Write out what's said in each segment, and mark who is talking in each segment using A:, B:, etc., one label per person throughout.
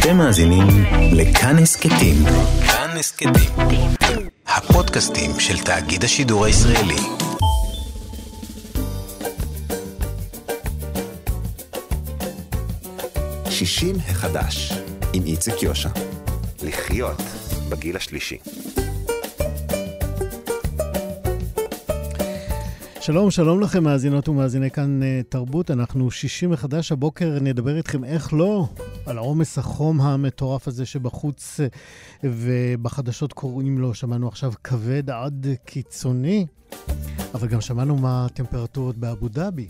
A: אתם מאזינים לכאן הסכתים. כאן הסכתים. הפודקאסטים של תאגיד השידור הישראלי. שישים החדש, עם איציק יושע. לחיות בגיל השלישי.
B: שלום, שלום לכם, מאזינות ומאזיני כאן uh, תרבות. אנחנו שישי מחדש, הבוקר נדבר איתכם, איך לא, על עומס החום המטורף הזה שבחוץ, uh, ובחדשות קוראים לו, שמענו עכשיו, כבד עד קיצוני, אבל גם שמענו מה הטמפרטורות באבו דאבי.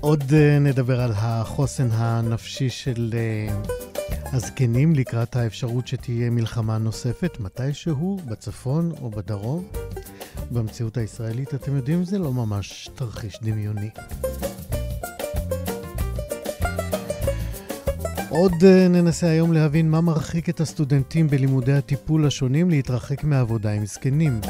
B: עוד uh, נדבר על החוסן הנפשי של... הזקנים לקראת האפשרות שתהיה מלחמה נוספת, מתישהו, בצפון או בדרום. במציאות הישראלית, אתם יודעים, זה לא ממש תרחיש דמיוני. עוד אה, ננסה היום להבין מה מרחיק את הסטודנטים בלימודי הטיפול השונים להתרחק מעבודה עם זקנים.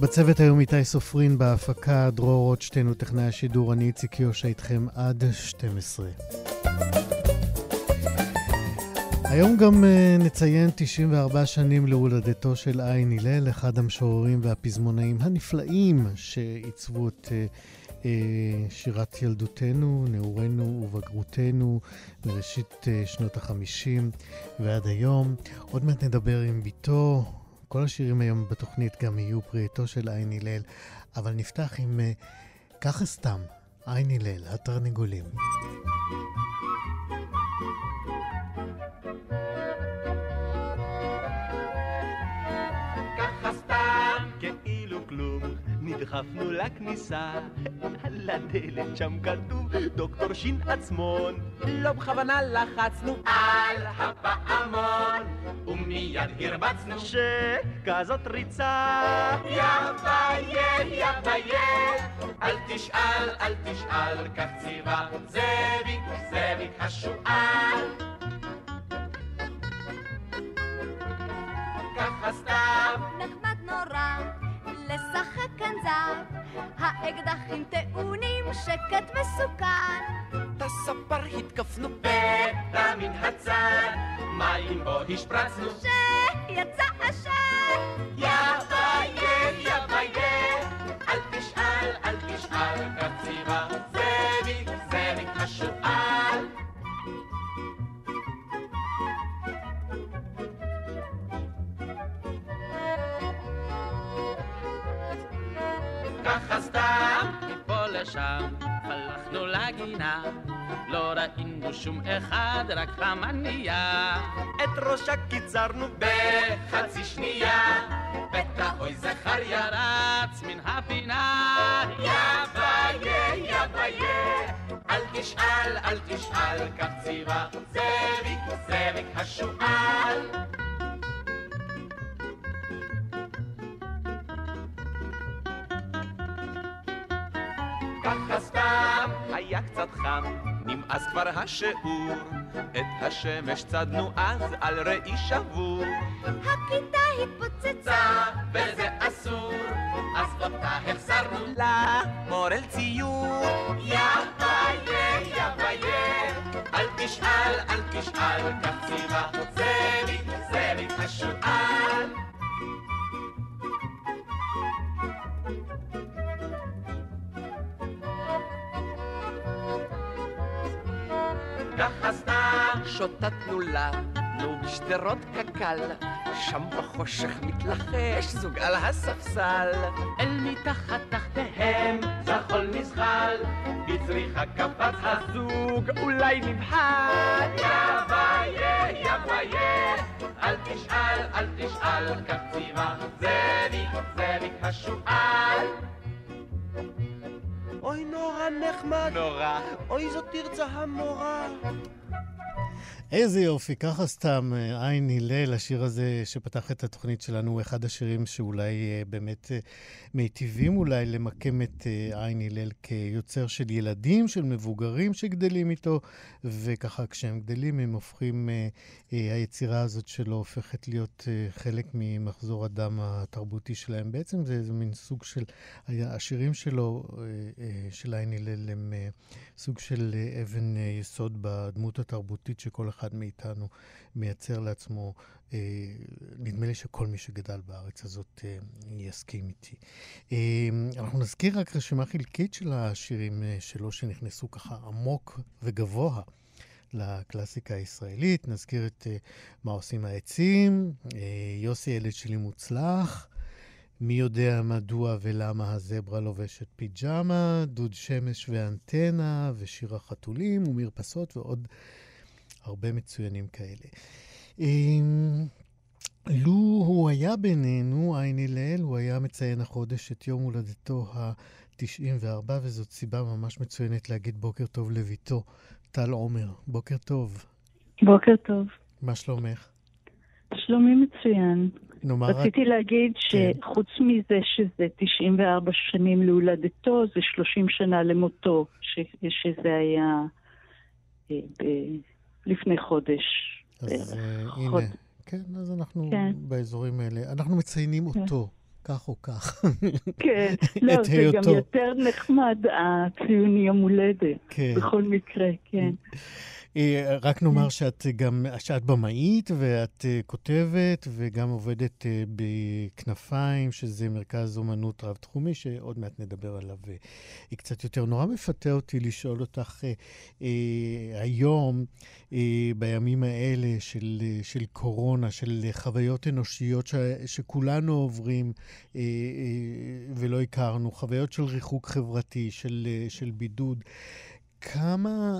B: בצוות היום איתי סופרין בהפקה, דרור רוטשטיין וטכנאי השידור, אני איציק יושע איתכם עד 12. היום גם uh, נציין 94 שנים להולדתו של עין הלל, אחד המשוררים והפזמונאים הנפלאים שעיצבו את uh, uh, שירת ילדותנו, נעורינו ובגרותנו מראשית uh, שנות החמישים ועד היום. עוד מעט נדבר עם ביתו, כל השירים היום בתוכנית גם יהיו פרי של עין הלל, אבל נפתח עם uh, ככה סתם, עין הלל, התרנגולים.
C: נדחפנו לכניסה, על הדלת שם כתוב דוקטור שין עצמון. לא בכוונה לחצנו על הפעמון, ומיד הרבצנו שכזאת ריצה. יא ביה, יא ביה, אל תשאל, אל תשאל, כך ציווה זאביק, זאביק השועל. ככה סתם.
D: כאן זר. האקדחים טעונים שקט מסוכן.
C: בספר התקפנו פתע מן הצד, מים בו השפרצנו.
D: שיצא עשן.
C: יא ביה, יא ביה, אל תשאל, אל תשאל, קציבה, לשם, הלכנו לגינה, לא ראינו שום אחד, רק המנייה. את ראשה קיצרנו בחצי שנייה, פתע אוי זכריה רץ מן הפינה. יא ביה, יא ביה, אל תשאל, אל תשאל, כך ציווה זאביק, זאביק השועל. היה קצת חם, נמאס כבר השיעור. את השמש צדנו אז על ראי שבור.
D: הכיתה התפוצצה,
C: וזה אסור, אז אותה החסרנו למורל ציור. יא ביה, יא ביה, אל תשאל, אל תשאל, כך ציווה זאביק, זאביק השועל. ככה סתם שוטטנו לנו בשדרות קק"ל, שם בחושך מתלחש זוג על הספסל. אל מתחת תחתיהם זחול נזחל, בצריחה קפץ הזוג אולי נבחן. יא ביה, יא ביה, אל תשאל, אל תשאל, כך ציווה זאביק, זאביק השועל. אוי נורא נחמד. נורא. אוי זאת תרצה המורה.
B: איזה יופי, ככה סתם, אה, עין הלל, השיר הזה שפתח את התוכנית שלנו, הוא אחד השירים שאולי אה, באמת אה, מיטיבים אולי למקם את עין הלל כיוצר של ילדים, של מבוגרים שגדלים איתו, וככה כשהם גדלים הם הופכים, היצירה הזאת שלו הופכת להיות חלק ממחזור הדם התרבותי שלהם. בעצם זה איזה מין סוג של, השירים שלו, של עין הלל, הם סוג של אבן יסוד בדמות התרבותית שכל אחד מאיתנו מייצר לעצמו. אה, נדמה לי שכל מי שגדל בארץ הזאת אה, יסכים איתי. אה, אנחנו נזכיר רק רשימה חלקית של השירים אה, שלו שנכנסו ככה עמוק וגבוה. לקלאסיקה הישראלית, נזכיר את uh, מה עושים העצים, uh, יוסי ילד שלי מוצלח, מי יודע מדוע ולמה הזברה לובשת פיג'מה, דוד שמש ואנטנה, ושיר החתולים, ומרפסות ועוד הרבה מצוינים כאלה. אמ, לו הוא היה בינינו, עין הלל, הוא היה מציין החודש את יום הולדתו ה-94, וזאת סיבה ממש מצוינת להגיד בוקר טוב לביתו, טל עומר. בוקר טוב.
E: בוקר טוב.
B: מה שלומך?
E: שלומי מצוין.
B: נאמר
E: רציתי רק... להגיד כן. שחוץ מזה שזה 94 שנים להולדתו, זה 30 שנה למותו, ש... שזה היה אה, ב... לפני חודש.
B: אז uh, הנה, כן, אז אנחנו כן. באזורים האלה. אנחנו מציינים כן. אותו. כך או כך.
E: כן, לא, זה היותו. גם יותר נחמד, הציון יום הולדת. כן. בכל מקרה, כן.
B: אה, רק נאמר שאת גם, שאת במאית ואת אה, כותבת וגם עובדת אה, בכנפיים, שזה מרכז אומנות רב-תחומי, שעוד מעט נדבר עליו קצת יותר. נורא מפתה אותי לשאול אותך היום, בימים האלה של, של קורונה, של חוויות אנושיות ש, שכולנו עוברים ולא הכרנו, חוויות של ריחוק חברתי, של, של בידוד. כמה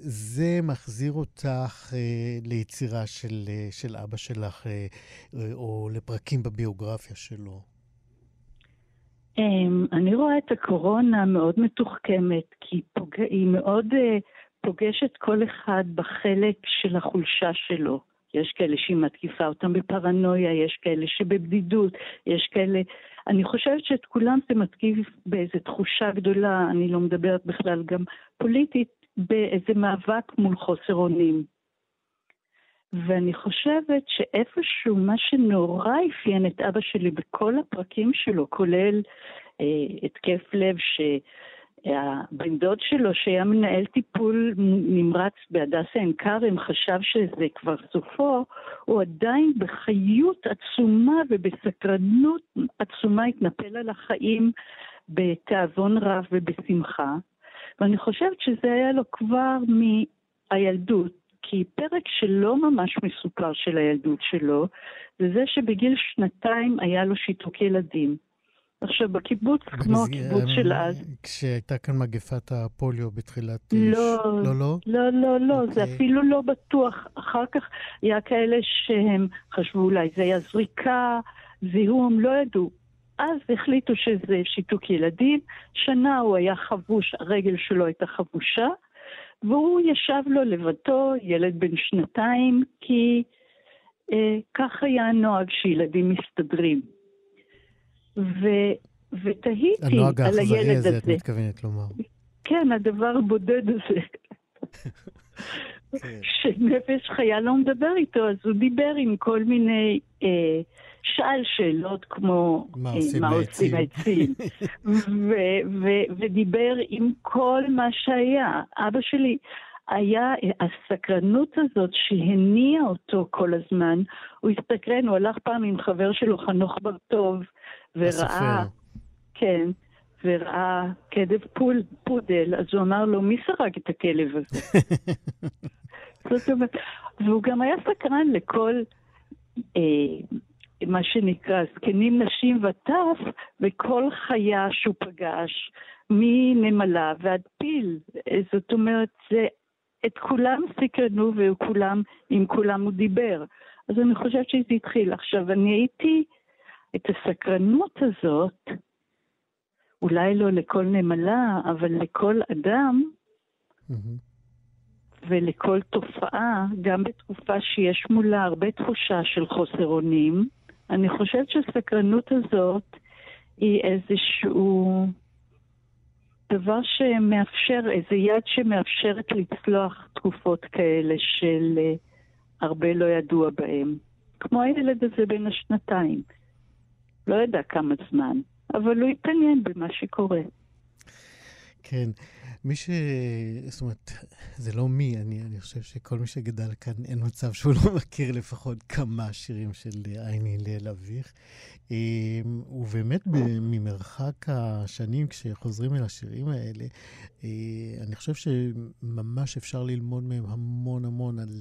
B: זה מחזיר אותך אה, ליצירה של, אה, של אבא שלך, אה, אה, או לפרקים בביוגרפיה שלו?
E: Um, אני רואה את הקורונה מאוד מתוחכמת, כי פוג... היא מאוד uh, פוגשת כל אחד בחלק של החולשה שלו. יש כאלה שהיא מתקיפה אותם בפרנויה, יש כאלה שבבדידות, יש כאלה אני חושבת שאת כולם זה מתקיף באיזו תחושה גדולה, אני לא מדברת בכלל גם פוליטית, באיזה מאבק מול חוסר אונים. ואני חושבת שאיפשהו מה שנורא אפיין את אבא שלי בכל הפרקים שלו, כולל אה, התקף לב ש... הבן דוד שלו, שהיה מנהל טיפול נמרץ בהדסה עין כרם, חשב שזה כבר סופו, הוא עדיין בחיות עצומה ובסקרנות עצומה התנפל על החיים בתיאבון רב ובשמחה. ואני חושבת שזה היה לו כבר מהילדות, כי פרק שלא ממש מסופר של הילדות שלו, זה זה שבגיל שנתיים היה לו שיתוק ילדים. עכשיו, בקיבוץ, כמו הקיבוץ של אז...
B: כשהייתה כאן מגפת הפוליו בתחילת...
E: לא, לא, לא? לא, לא, לא, okay. זה אוקיי. אפילו לא בטוח. אחר כך היה כאלה שהם חשבו אולי זה היה זריקה, זיהום, לא ידעו. אז החליטו שזה שיתוק ילדים. שנה הוא היה חבוש, הרגל שלו הייתה חבושה, והוא ישב לו לבדו, ילד בן שנתיים, כי אה, כך היה הנוהג שילדים מסתדרים. ו, ותהיתי על הילד הזה. הנוהג האכזרי הזה,
B: את מתכוונת לומר.
E: כן, הדבר הבודד הזה. כן. שנפש חיה לא מדבר איתו, אז הוא דיבר עם כל מיני, אה, שאל שאלות כמו
B: מה אה, עושים העצים,
E: ודיבר עם כל מה שהיה. אבא שלי היה הסקרנות הזאת שהניעה אותו כל הזמן. הוא הסתקרן, הוא הלך פעם עם חבר שלו, חנוך בר-טוב, וראה, כן, וראה כלב פול, פודל, אז הוא אמר לו, מי סרק את הכלב הזה? זאת אומרת, והוא גם היה סקרן לכל, אה, מה שנקרא, זקנים, נשים וטף, וכל חיה שהוא פגש, מנמלה ועד פיל. זאת אומרת, זה, את כולם סקרנו וכולם, עם כולם הוא דיבר. אז אני חושבת שזה התחיל. עכשיו, אני הייתי... את הסקרנות הזאת, אולי לא לכל נמלה, אבל לכל אדם, ולכל תופעה, גם בתקופה שיש מולה הרבה תחושה של חוסר אונים, אני חושבת שהסקרנות הזאת היא איזשהו דבר שמאפשר, איזה יד שמאפשרת לצלוח תקופות כאלה של uh, הרבה לא ידוע בהם. כמו הילד הזה בין השנתיים. לא ידע כמה זמן, אבל הוא התעניין במה שקורה.
B: כן. מי ש... זאת אומרת, זה לא מי, אני, אני חושב שכל מי שגדל כאן, אין מצב שהוא לא מכיר לפחות כמה שירים של עיני ליל אביך. אמ, ובאמת, ממרחק השנים, כשחוזרים אל השירים האלה, אה, אני חושב שממש אפשר ללמוד מהם המון המון על,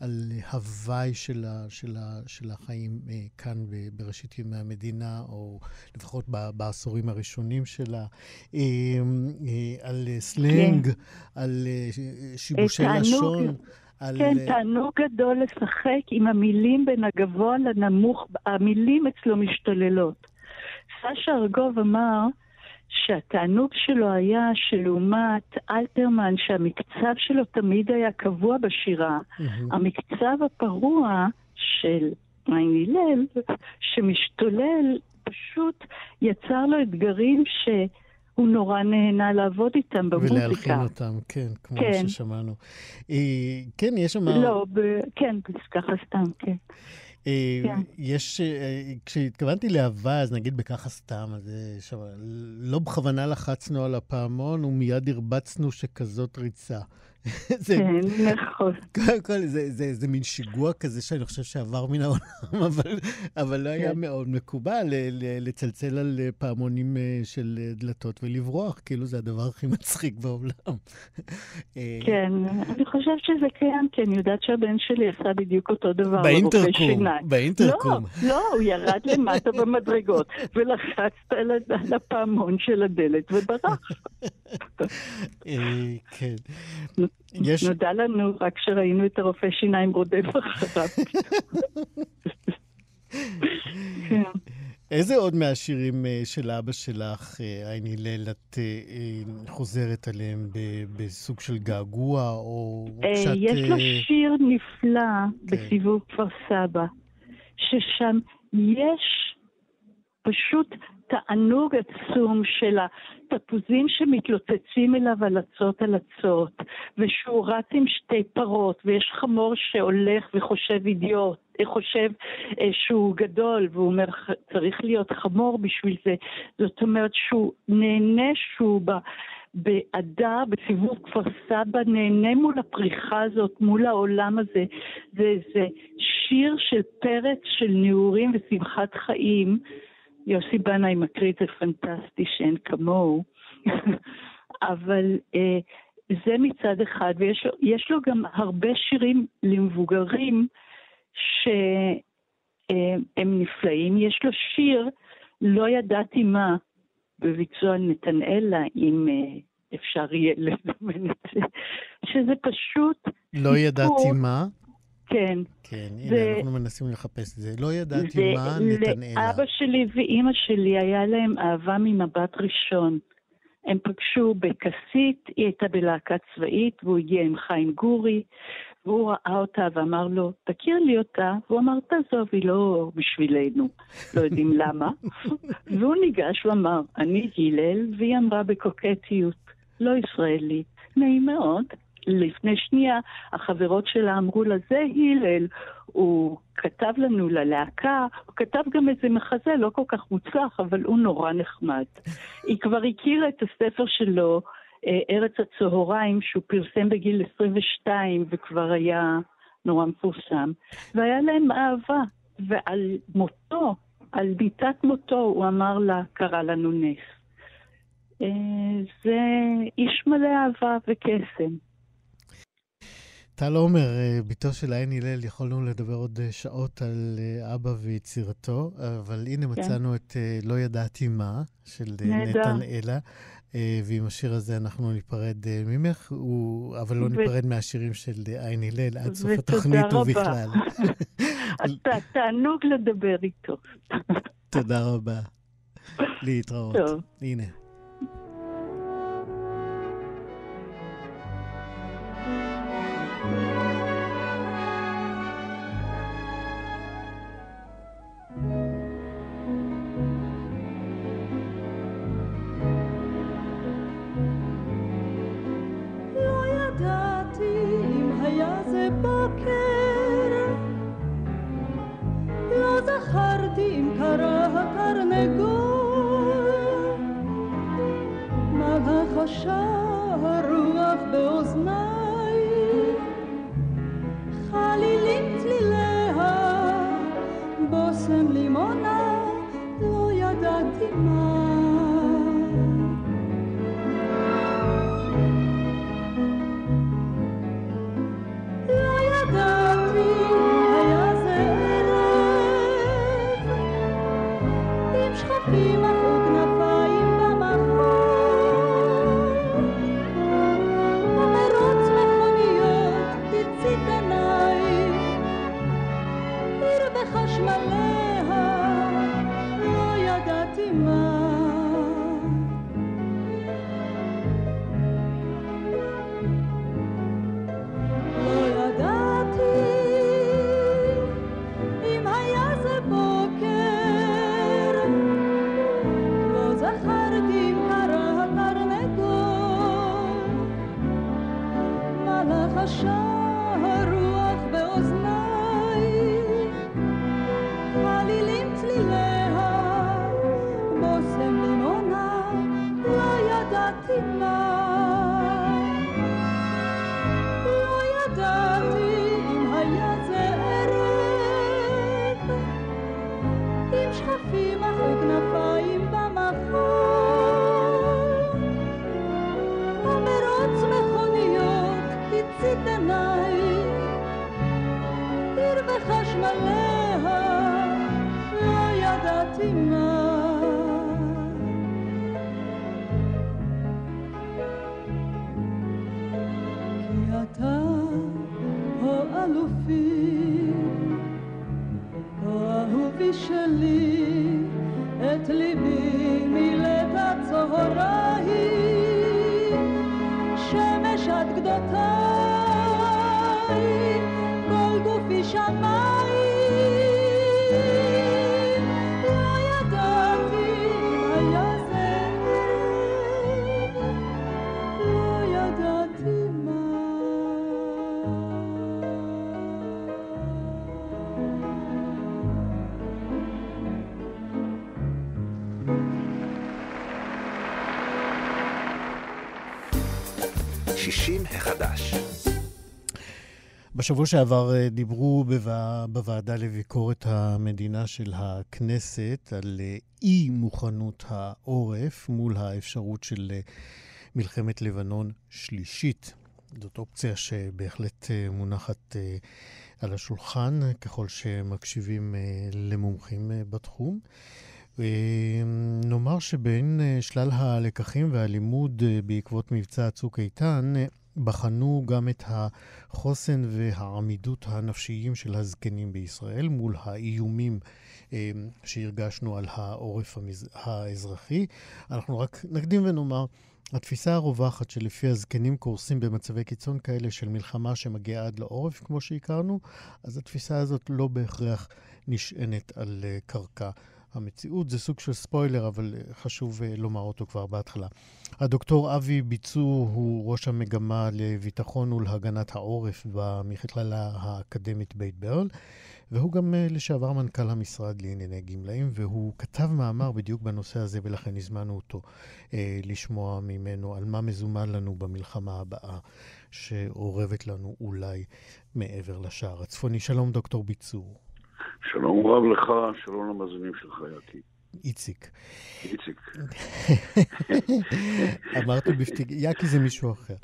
B: על הוואי של, ה, של, ה, של החיים אה, כאן בראשית ימי המדינה, או לפחות בעשורים הראשונים שלה, אה, על סלנג, כן. על שיבושי לשון.
E: על... כן, תענוג גדול לשחק עם המילים בין הגבוה לנמוך, המילים אצלו משתוללות. סשה ארגוב אמר שהתענוג שלו היה שלעומת אלתרמן, שהמקצב שלו תמיד היה קבוע בשירה, mm-hmm. המקצב הפרוע של עין הלל, שמשתולל, פשוט יצר לו אתגרים ש... הוא נורא נהנה לעבוד איתם במוזיקה.
B: ולהלחין אותם, כן, כמו כן. ששמענו. אה, כן, יש שם...
E: לא, ב... כן, ככה סתם, כן.
B: אה, כן. יש, אה, כשהתכוונתי לאהבה, אז נגיד בככה סתם, אז שם, לא בכוונה לחצנו על הפעמון ומיד הרבצנו שכזאת ריצה.
E: זה, כן, נכון.
B: קודם כל, זה, זה, זה מין שיגוע כזה שאני חושב שעבר מן העולם, אבל, אבל לא היה כן. מאוד מקובל לצלצל על פעמונים אה, של דלתות ולברוח, כאילו זה הדבר הכי מצחיק בעולם.
E: אה, כן, אני חושבת שזה קיים, כי אני יודעת שהבן שלי עשה בדיוק אותו דבר.
B: באינטרקום, באינטרקום.
E: לא, לא, הוא ירד למטה במדרגות ולחצת על הפעמון של הדלת וברח.
B: אה, כן.
E: יש... נודע לנו רק כשראינו את הרופא שיניים רודף אחריו.
B: כן. איזה עוד מהשירים אה, של אבא שלך, אה, עין הלל, את אה, חוזרת עליהם בסוג של געגוע, או
E: כשאת... יש לו שיר נפלא כן. בסיבוב כפר סבא, ששם יש פשוט תענוג עצום של התפוזים שמתלוצצים אליו הלצות הלצות, ושהוא רץ עם שתי פרות, ויש חמור שהולך וחושב אידיוט, חושב אה, שהוא גדול, והוא אומר, צריך להיות חמור בשביל זה. זאת אומרת שהוא נהנה שהוא ב... בעדה, בסיבוב כפר סבא, נהנה מול הפריחה הזאת, מול העולם הזה. זה, זה שיר של פרץ של נעורים ושמחת חיים, יוסי בנאי מקריא את זה פנטסטי שאין כמוהו, אבל אה, זה מצד אחד, ויש לו, לו גם הרבה שירים למבוגרים שהם אה, נפלאים. יש לו שיר, לא ידעתי מה, בביצוע נתנאלה, אם אה, אפשר יהיה לזמן את זה, שזה פשוט...
B: לא ידעתי מה?
E: כן.
B: כן, הנה, זה, אנחנו מנסים לחפש את זה. לא ידעתי זה, מה נתנאלה.
E: לאבא שלי ואימא שלי היה להם אהבה ממבט ראשון. הם פגשו בכסית, היא הייתה בלהקה צבאית, והוא הגיע עם חיים גורי, והוא ראה אותה ואמר לו, תכיר לי אותה, והוא אמר, תעזוב, היא לא בשבילנו, לא יודעים למה. והוא ניגש ואמר, אני הלל, והיא אמרה בקוקטיות, לא ישראלית, נעים מאוד. לפני שנייה החברות שלה אמרו לה, זה הלל, הוא כתב לנו ללהקה, הוא כתב גם איזה מחזה לא כל כך מוצלח, אבל הוא נורא נחמד. היא כבר הכירה את הספר שלו, אה, ארץ הצהריים, שהוא פרסם בגיל 22 וכבר היה נורא מפורסם, והיה להם אהבה. ועל מותו, על ביתת מותו, הוא אמר לה, קרה לנו נס. אה, זה איש מלא אהבה וקסם.
B: טל עומר, אה, בתו של עין הלל, יכולנו לדבר עוד אה, שעות על אה, אבא ויצירתו, אבל הנה כן. מצאנו את לא ידעתי מה, של נתן אלה. ועם השיר הזה אנחנו ניפרד ממך, אבל לא ניפרד מהשירים של עין הלל עד סוף התוכנית ובכלל.
E: תענוג לדבר איתו.
B: תודה רבה. להתראות. טוב. הנה. בשבוע שעבר אה, דיברו בווע- בוועדה לביקורת המדינה של הכנסת על אה, אי מוכנות העורף מול האפשרות של אה, מלחמת לבנון שלישית. זאת אופציה שבהחלט מונחת על השולחן, ככל שמקשיבים למומחים בתחום. נאמר שבין שלל הלקחים והלימוד בעקבות מבצע צוק איתן, בחנו גם את החוסן והעמידות הנפשיים של הזקנים בישראל מול האיומים אה, שהרגשנו על העורף. האזרחי. אנחנו רק נקדים ונאמר, התפיסה הרווחת שלפיה הזקנים קורסים במצבי קיצון כאלה של מלחמה שמגיעה עד לעורף, כמו שהכרנו, אז התפיסה הזאת לא בהכרח נשענת על אה, קרקע. המציאות זה סוג של ספוילר, אבל אה, חשוב אה, לומר אותו כבר בהתחלה. הדוקטור אבי ביצור הוא ראש המגמה לביטחון ולהגנת העורף במכללה האקדמית בית ברל, והוא גם אה, לשעבר מנכ"ל המשרד לענייני גמלאים, והוא כתב מאמר בדיוק בנושא הזה, ולכן הזמנו אותו אה, לשמוע ממנו על מה מזומן לנו במלחמה הבאה, שאורבת לנו אולי מעבר לשער הצפוני. שלום, דוקטור ביצור.
F: שלום רב לך, שלום למאזינים שלך, יאקי.
B: איציק.
F: איציק.
B: אמרתי בפתיחה, יאקי זה מישהו אחר.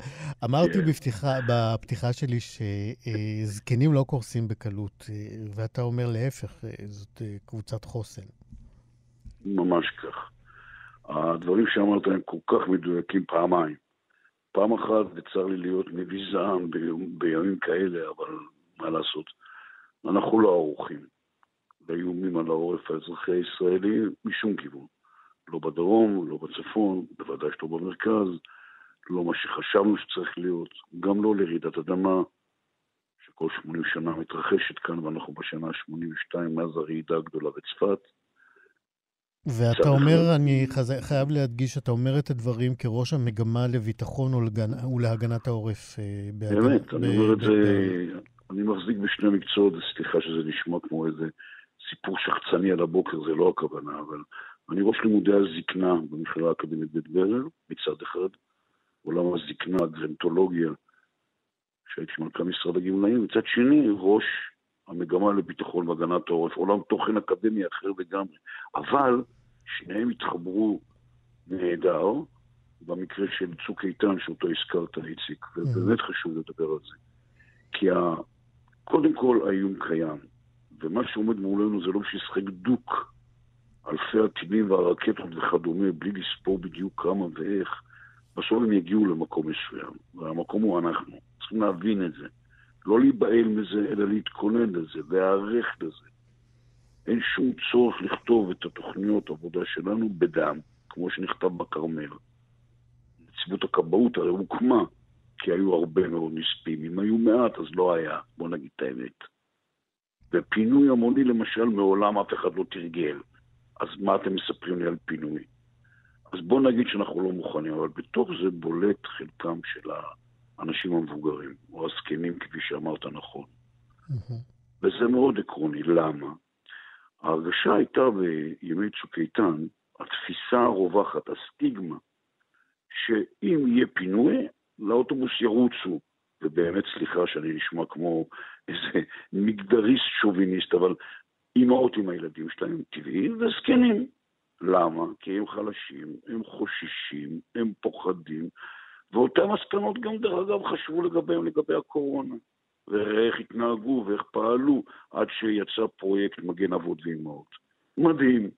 B: אמרתי
F: כן.
B: בפתיחה, בפתיחה שלי שזקנים לא קורסים בקלות, אה, ואתה אומר להפך, אה, זאת אה, קבוצת חוסן.
F: ממש כך. הדברים שאמרת הם כל כך מדויקים פעמיים. פעם אחת, וצר לי להיות נביא זעם בימים כאלה, אבל מה לעשות, אנחנו לא ערוכים לאיומים על העורף האזרחי הישראלי משום כיוון. לא בדרום, לא בצפון, בוודאי שלא במרכז, לא מה שחשבנו שצריך להיות, גם לא לרעידת אדמה, שכל 80 שנה מתרחשת כאן, ואנחנו בשנה ה-82 מאז הרעידה הגדולה בצפת.
B: ואתה אומר, אני חז- חייב להדגיש, אתה אומר את הדברים כראש המגמה לביטחון ולהגנת העורף. אה,
F: באמת, אני
B: ב-
F: אומר את זה,
B: ב-
F: אני מחזיק בשני מקצועות, וסליחה שזה נשמע כמו איזה סיפור שחצני על הבוקר, זה לא הכוונה, אבל אני ראש לימודי הזקנה במכללה האקדמית בית ברל, מצד אחד, עולם הזקנה, הגרנטולוגיה, שהייתי מנכ"ל משרד הגמלאים, מצד שני, ראש המגמה לביטחון והגנת העורף, עולם תוכן אקדמי אחר לגמרי. אבל שניהם התחברו נהדר, במקרה של צוק איתן, שאותו הזכרת, איציק, ובאמת חשוב לדבר על זה. כי. קודם כל האיום קיים, ומה שעומד מולנו זה לא בשביל לשחק דוק, אלפי הטילים והרקטות וכדומה, בלי לספור בדיוק כמה ואיך, בסוף הם יגיעו למקום מסוים, והמקום הוא אנחנו. צריכים להבין את זה. לא להיבהל מזה, אלא להתכונן לזה, להיערך לזה. אין שום צורך לכתוב את התוכניות עבודה שלנו בדם, כמו שנכתב בכרמל. נציבות הכבאות הרי הוקמה כי היו הרבה מאוד נספים. אם היו מעט, אז לא היה, בוא נגיד את האמת. ופינוי המוני, למשל, מעולם אף אחד לא תרגל. אז מה אתם מספרים לי על פינוי? אז בוא נגיד שאנחנו לא מוכנים, אבל בתוך זה בולט חלקם של האנשים המבוגרים, או הזקנים, כפי שאמרת נכון. וזה מאוד עקרוני. למה? ההרגשה הייתה בימי צוק איתן, התפיסה הרווחת, הסטיגמה, שאם יהיה פינוי, לאוטובוס ירוצו. ובאמת, סליחה שאני נשמע כמו איזה מגדריסט שוביניסט, אבל אימהות עם הילדים שלהם טבעי, וזקנים. למה? כי הם חלשים, הם חוששים, הם פוחדים, ואותן מסקנות גם, דרך אגב, חשבו לגביהם לגבי הקורונה. ואיך התנהגו ואיך פעלו עד שיצא פרויקט מגן אבות ואימהות. מדהים.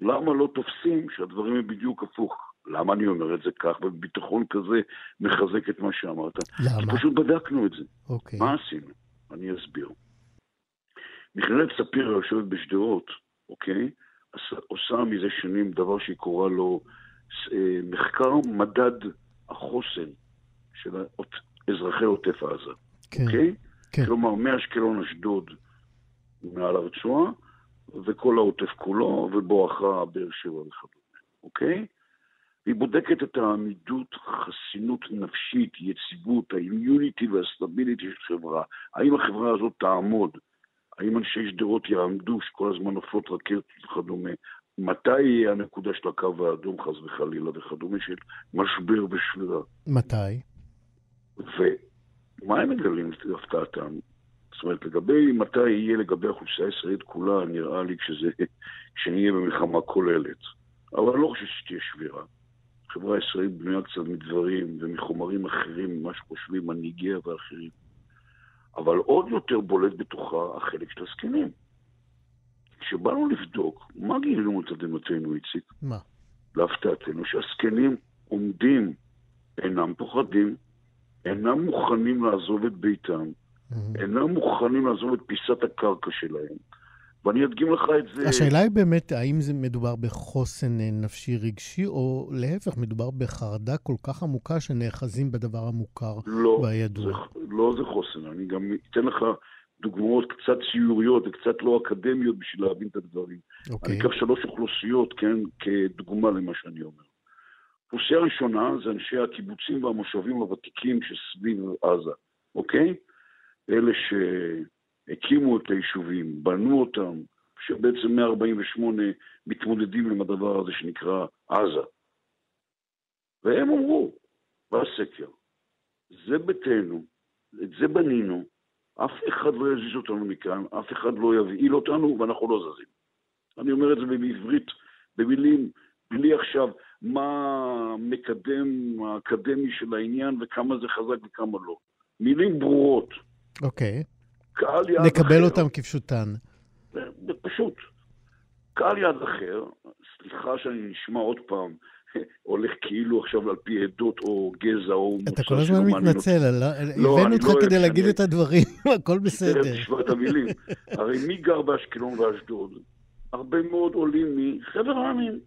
F: למה לא תופסים שהדברים הם בדיוק הפוך? למה אני אומר את זה כך, וביטחון כזה מחזק את מה שאמרת?
B: למה?
F: כי פשוט בדקנו את זה.
B: אוקיי.
F: מה עשינו? אני אסביר. מכללת ספיר יושבת בשדרות, אוקיי? עושה מזה שנים דבר שהיא קוראה לו אה, מחקר מדד החוסן של האות- אזרחי עוטף עזה,
B: כן,
F: אוקיי?
B: כן.
F: כלומר, מאשקלון אשדוד מעל הרצועה, וכל העוטף כולו, ובואכה באר שבע וכדומה, אוקיי? היא בודקת את העמידות, חסינות נפשית, יציבות, האימיוניטי והסטביליטי של חברה. האם החברה הזאת תעמוד? האם אנשי שדרות יעמדו, שכל הזמן נופלות רקטות וכדומה? מתי יהיה הנקודה של הקו האדום, חס וחלילה וכדומה, של משבר ושבירה?
B: מתי?
F: ומה הם מגלים להפתעתם? זאת אומרת, לגבי מתי יהיה לגבי האוכלוסייה הישראלית כולה, נראה לי כשזה, כשנהיה במלחמה כוללת. אבל אני לא חושב שתהיה שבירה. החברה הישראלית בנויה קצת מדברים ומחומרים אחרים ממה שחושבים מנהיגיה ואחרים. אבל עוד יותר בולט בתוכה החלק של הזקנים. כשבאנו לבדוק, מה גילינו לתדהמתנו, איציק?
B: מה?
F: להפתעתנו, שהזקנים עומדים, אינם פוחדים, אינם מוכנים לעזוב את ביתם, אינם מוכנים לעזוב את פיסת הקרקע שלהם. ואני אדגים לך את זה...
B: השאלה היא באמת, האם זה מדובר בחוסן אה, נפשי רגשי, או להפך, מדובר בחרדה כל כך עמוקה שנאחזים בדבר המוכר
F: לא,
B: והידוע.
F: זה, לא זה חוסן, אני גם אתן לך דוגמאות קצת ציוריות וקצת לא אקדמיות בשביל להבין את הדברים.
B: אוקיי.
F: אני אקח שלוש אוכלוסיות, כן, כדוגמה למה שאני אומר. אוכלוסייה ראשונה זה אנשי הקיבוצים והמושבים הוותיקים שסביב עזה, אוקיי? אלה שהקימו את היישובים, בנו אותם, שבעצם מ-48 מתמודדים עם הדבר הזה שנקרא עזה. והם אמרו בסקר, זה ביתנו, את זה בנינו, אף אחד לא יזיז אותנו מכאן, אף אחד לא יבהיל אותנו ואנחנו לא זזים. אני אומר את זה בעברית, במילים, בלי עכשיו מה מקדם האקדמי של העניין וכמה זה חזק וכמה לא. מילים ברורות.
B: אוקיי.
F: קהל יעד
B: נקבל
F: אחר,
B: אותם כפשוטן.
F: פשוט. קהל יעד אחר, סליחה שאני נשמע עוד פעם, הולך כאילו עכשיו על פי עדות או גזע או מוצא
B: אתה כל הזמן. מתנצל, על-
F: לא,
B: הבאנו אותך
F: לא
B: כדי להגיד את הדברים, הכל
F: תכף
B: בסדר.
F: תשמע את המילים. הרי מי גר באשקלון ואשדוד? הרבה מאוד עולים מחבר העמים,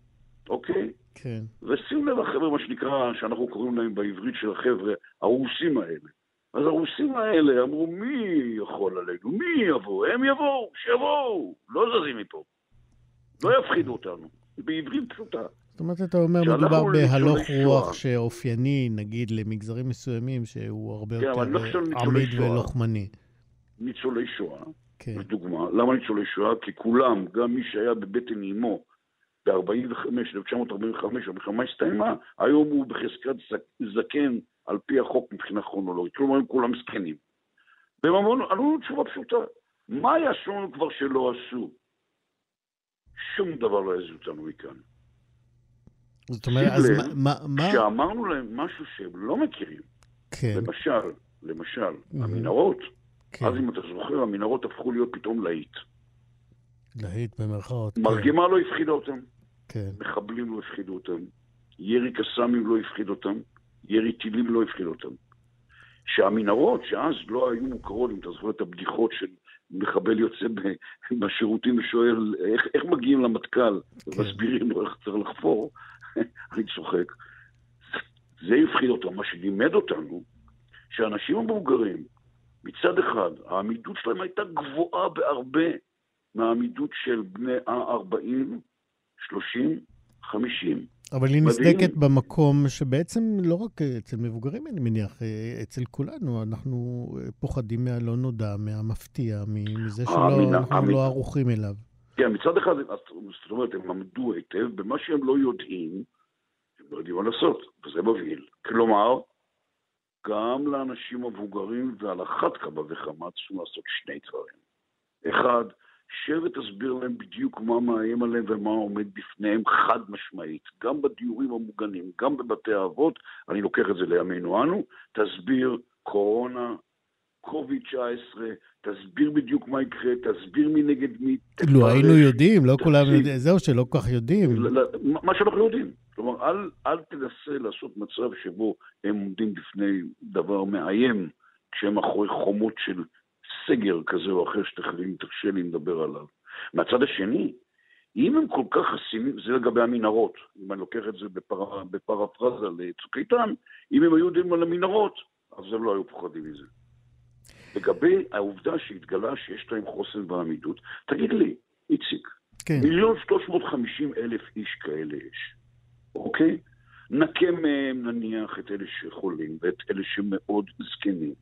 F: אוקיי?
B: כן.
F: ושים לב החבר'ה, מה שנקרא, שאנחנו קוראים להם בעברית של החבר'ה, הרוסים האלה. אז הרוסים האלה אמרו, מי יכול עלינו? מי יבוא? הם יבואו, שיבואו, לא זזים מפה. לא יפחידו אותנו. בעברית פשוטה.
B: זאת אומרת, אתה אומר, מדובר בהלוך. רוח שאופייני, נגיד, למגזרים מסוימים, שהוא הרבה
F: כן,
B: יותר אה, עמיד. ולוחמני.
F: ניצולי שואה,
B: כן.
F: לדוגמה. למה ניצולי שואה? כי כולם, גם מי שהיה בבטן אימו ב-45, 1945, המלחמה הסתיימה, היום הוא בחזקת זק- זקן על פי החוק מבחינה כרונולוגית. כלומר, הם כולם זקנים. והם אמרו ענו לנו תשובה פשוטה. מה יעשו לנו כבר שלא עשו? שום דבר לא יזיז אותנו מכאן.
B: זאת אומרת, אז מה-
F: כשאמרנו להם משהו שהם לא מכירים,
B: כן,
F: למשל, למשל,
B: Mhm.
F: המנהרות,
B: כן.
F: אז אם אתה זוכר, המנהרות הפכו להיות פתאום להיט.
B: להיט במרכאות. כן,
F: מרגמה לא הפחידה אותם,
B: כן,
F: מחבלים לא הפחידו אותם, ירי קסאמים לא הפחיד אותם, ירי טילים לא הפחיד אותם. שהמנהרות, שאז לא היו מוכרות, אם אתה זוכר את הבדיחות של מחבל יוצא בשירותים ושואל איך, איך מגיעים למטכ"ל,
B: כן.
F: ומסבירים לו איך צריך לחפור, אני צוחק. זה הפחיד אותם. מה שלימד אותנו, שהאנשים המבוגרים, מצד אחד, העמידות שלהם הייתה גבוהה בהרבה מהעמידות של בני ה-40, 30, 50.
B: אבל היא. נסדקת במקום שבעצם לא רק אצל מבוגרים, אני מניח, אה, אצל כולנו, אנחנו אה, פוחדים מהלא נודע, מהמפתיע, מזה
F: האמינה-
B: שלא אנחנו
F: האמינה.
B: לא ערוכים אליו.
F: כן, מצד אחד, זאת אומרת, הם למדו היטב, במה שהם לא יודעים, הם לא יודעים מה לעשות, וזה מבהיל. כלומר, גם לאנשים מבוגרים, ועל אחת כמה וכמה צריכים לעשות שני דברים. אחד, שב ותסביר להם בדיוק מה מאיים עליהם ומה עומד בפניהם חד משמעית. גם בדיורים המוגנים, גם בבתי האבות, אני לוקח את זה לימינו אנו, תסביר קורונה, קוביד 19, תסביר בדיוק מה יקרה, תסביר מי נגד מי.
B: לו. היינו יודעים, לא כולם. יודעים, זהו שלא כל כך יודעים.
F: מה שאנחנו יודעים. כלומר, אל, אל תנסה לעשות מצב שבו הם עומדים בפני דבר מאיים, כשהם מאחורי חומות של סגר כזה או אחר, שתכף אם תרשה לי לדבר עליו. מהצד השני, אם הם כל כך חסינים, זה לגבי המנהרות, אם אני לוקח את זה בפר, בפרפרזה לצוק איתן, אם הם היו יודעים על המנהרות, אז הם לא היו פוחדים מזה. לגבי העובדה שהתגלה שיש להם חוסן בעמידות, תגיד לי, איציק,
B: כן,
F: מיליון שלוש מאות חמישים אלף איש כאלה יש, אוקיי? נקה מהם נניח את אלה שחולים ואת אלה שמאוד זקנים.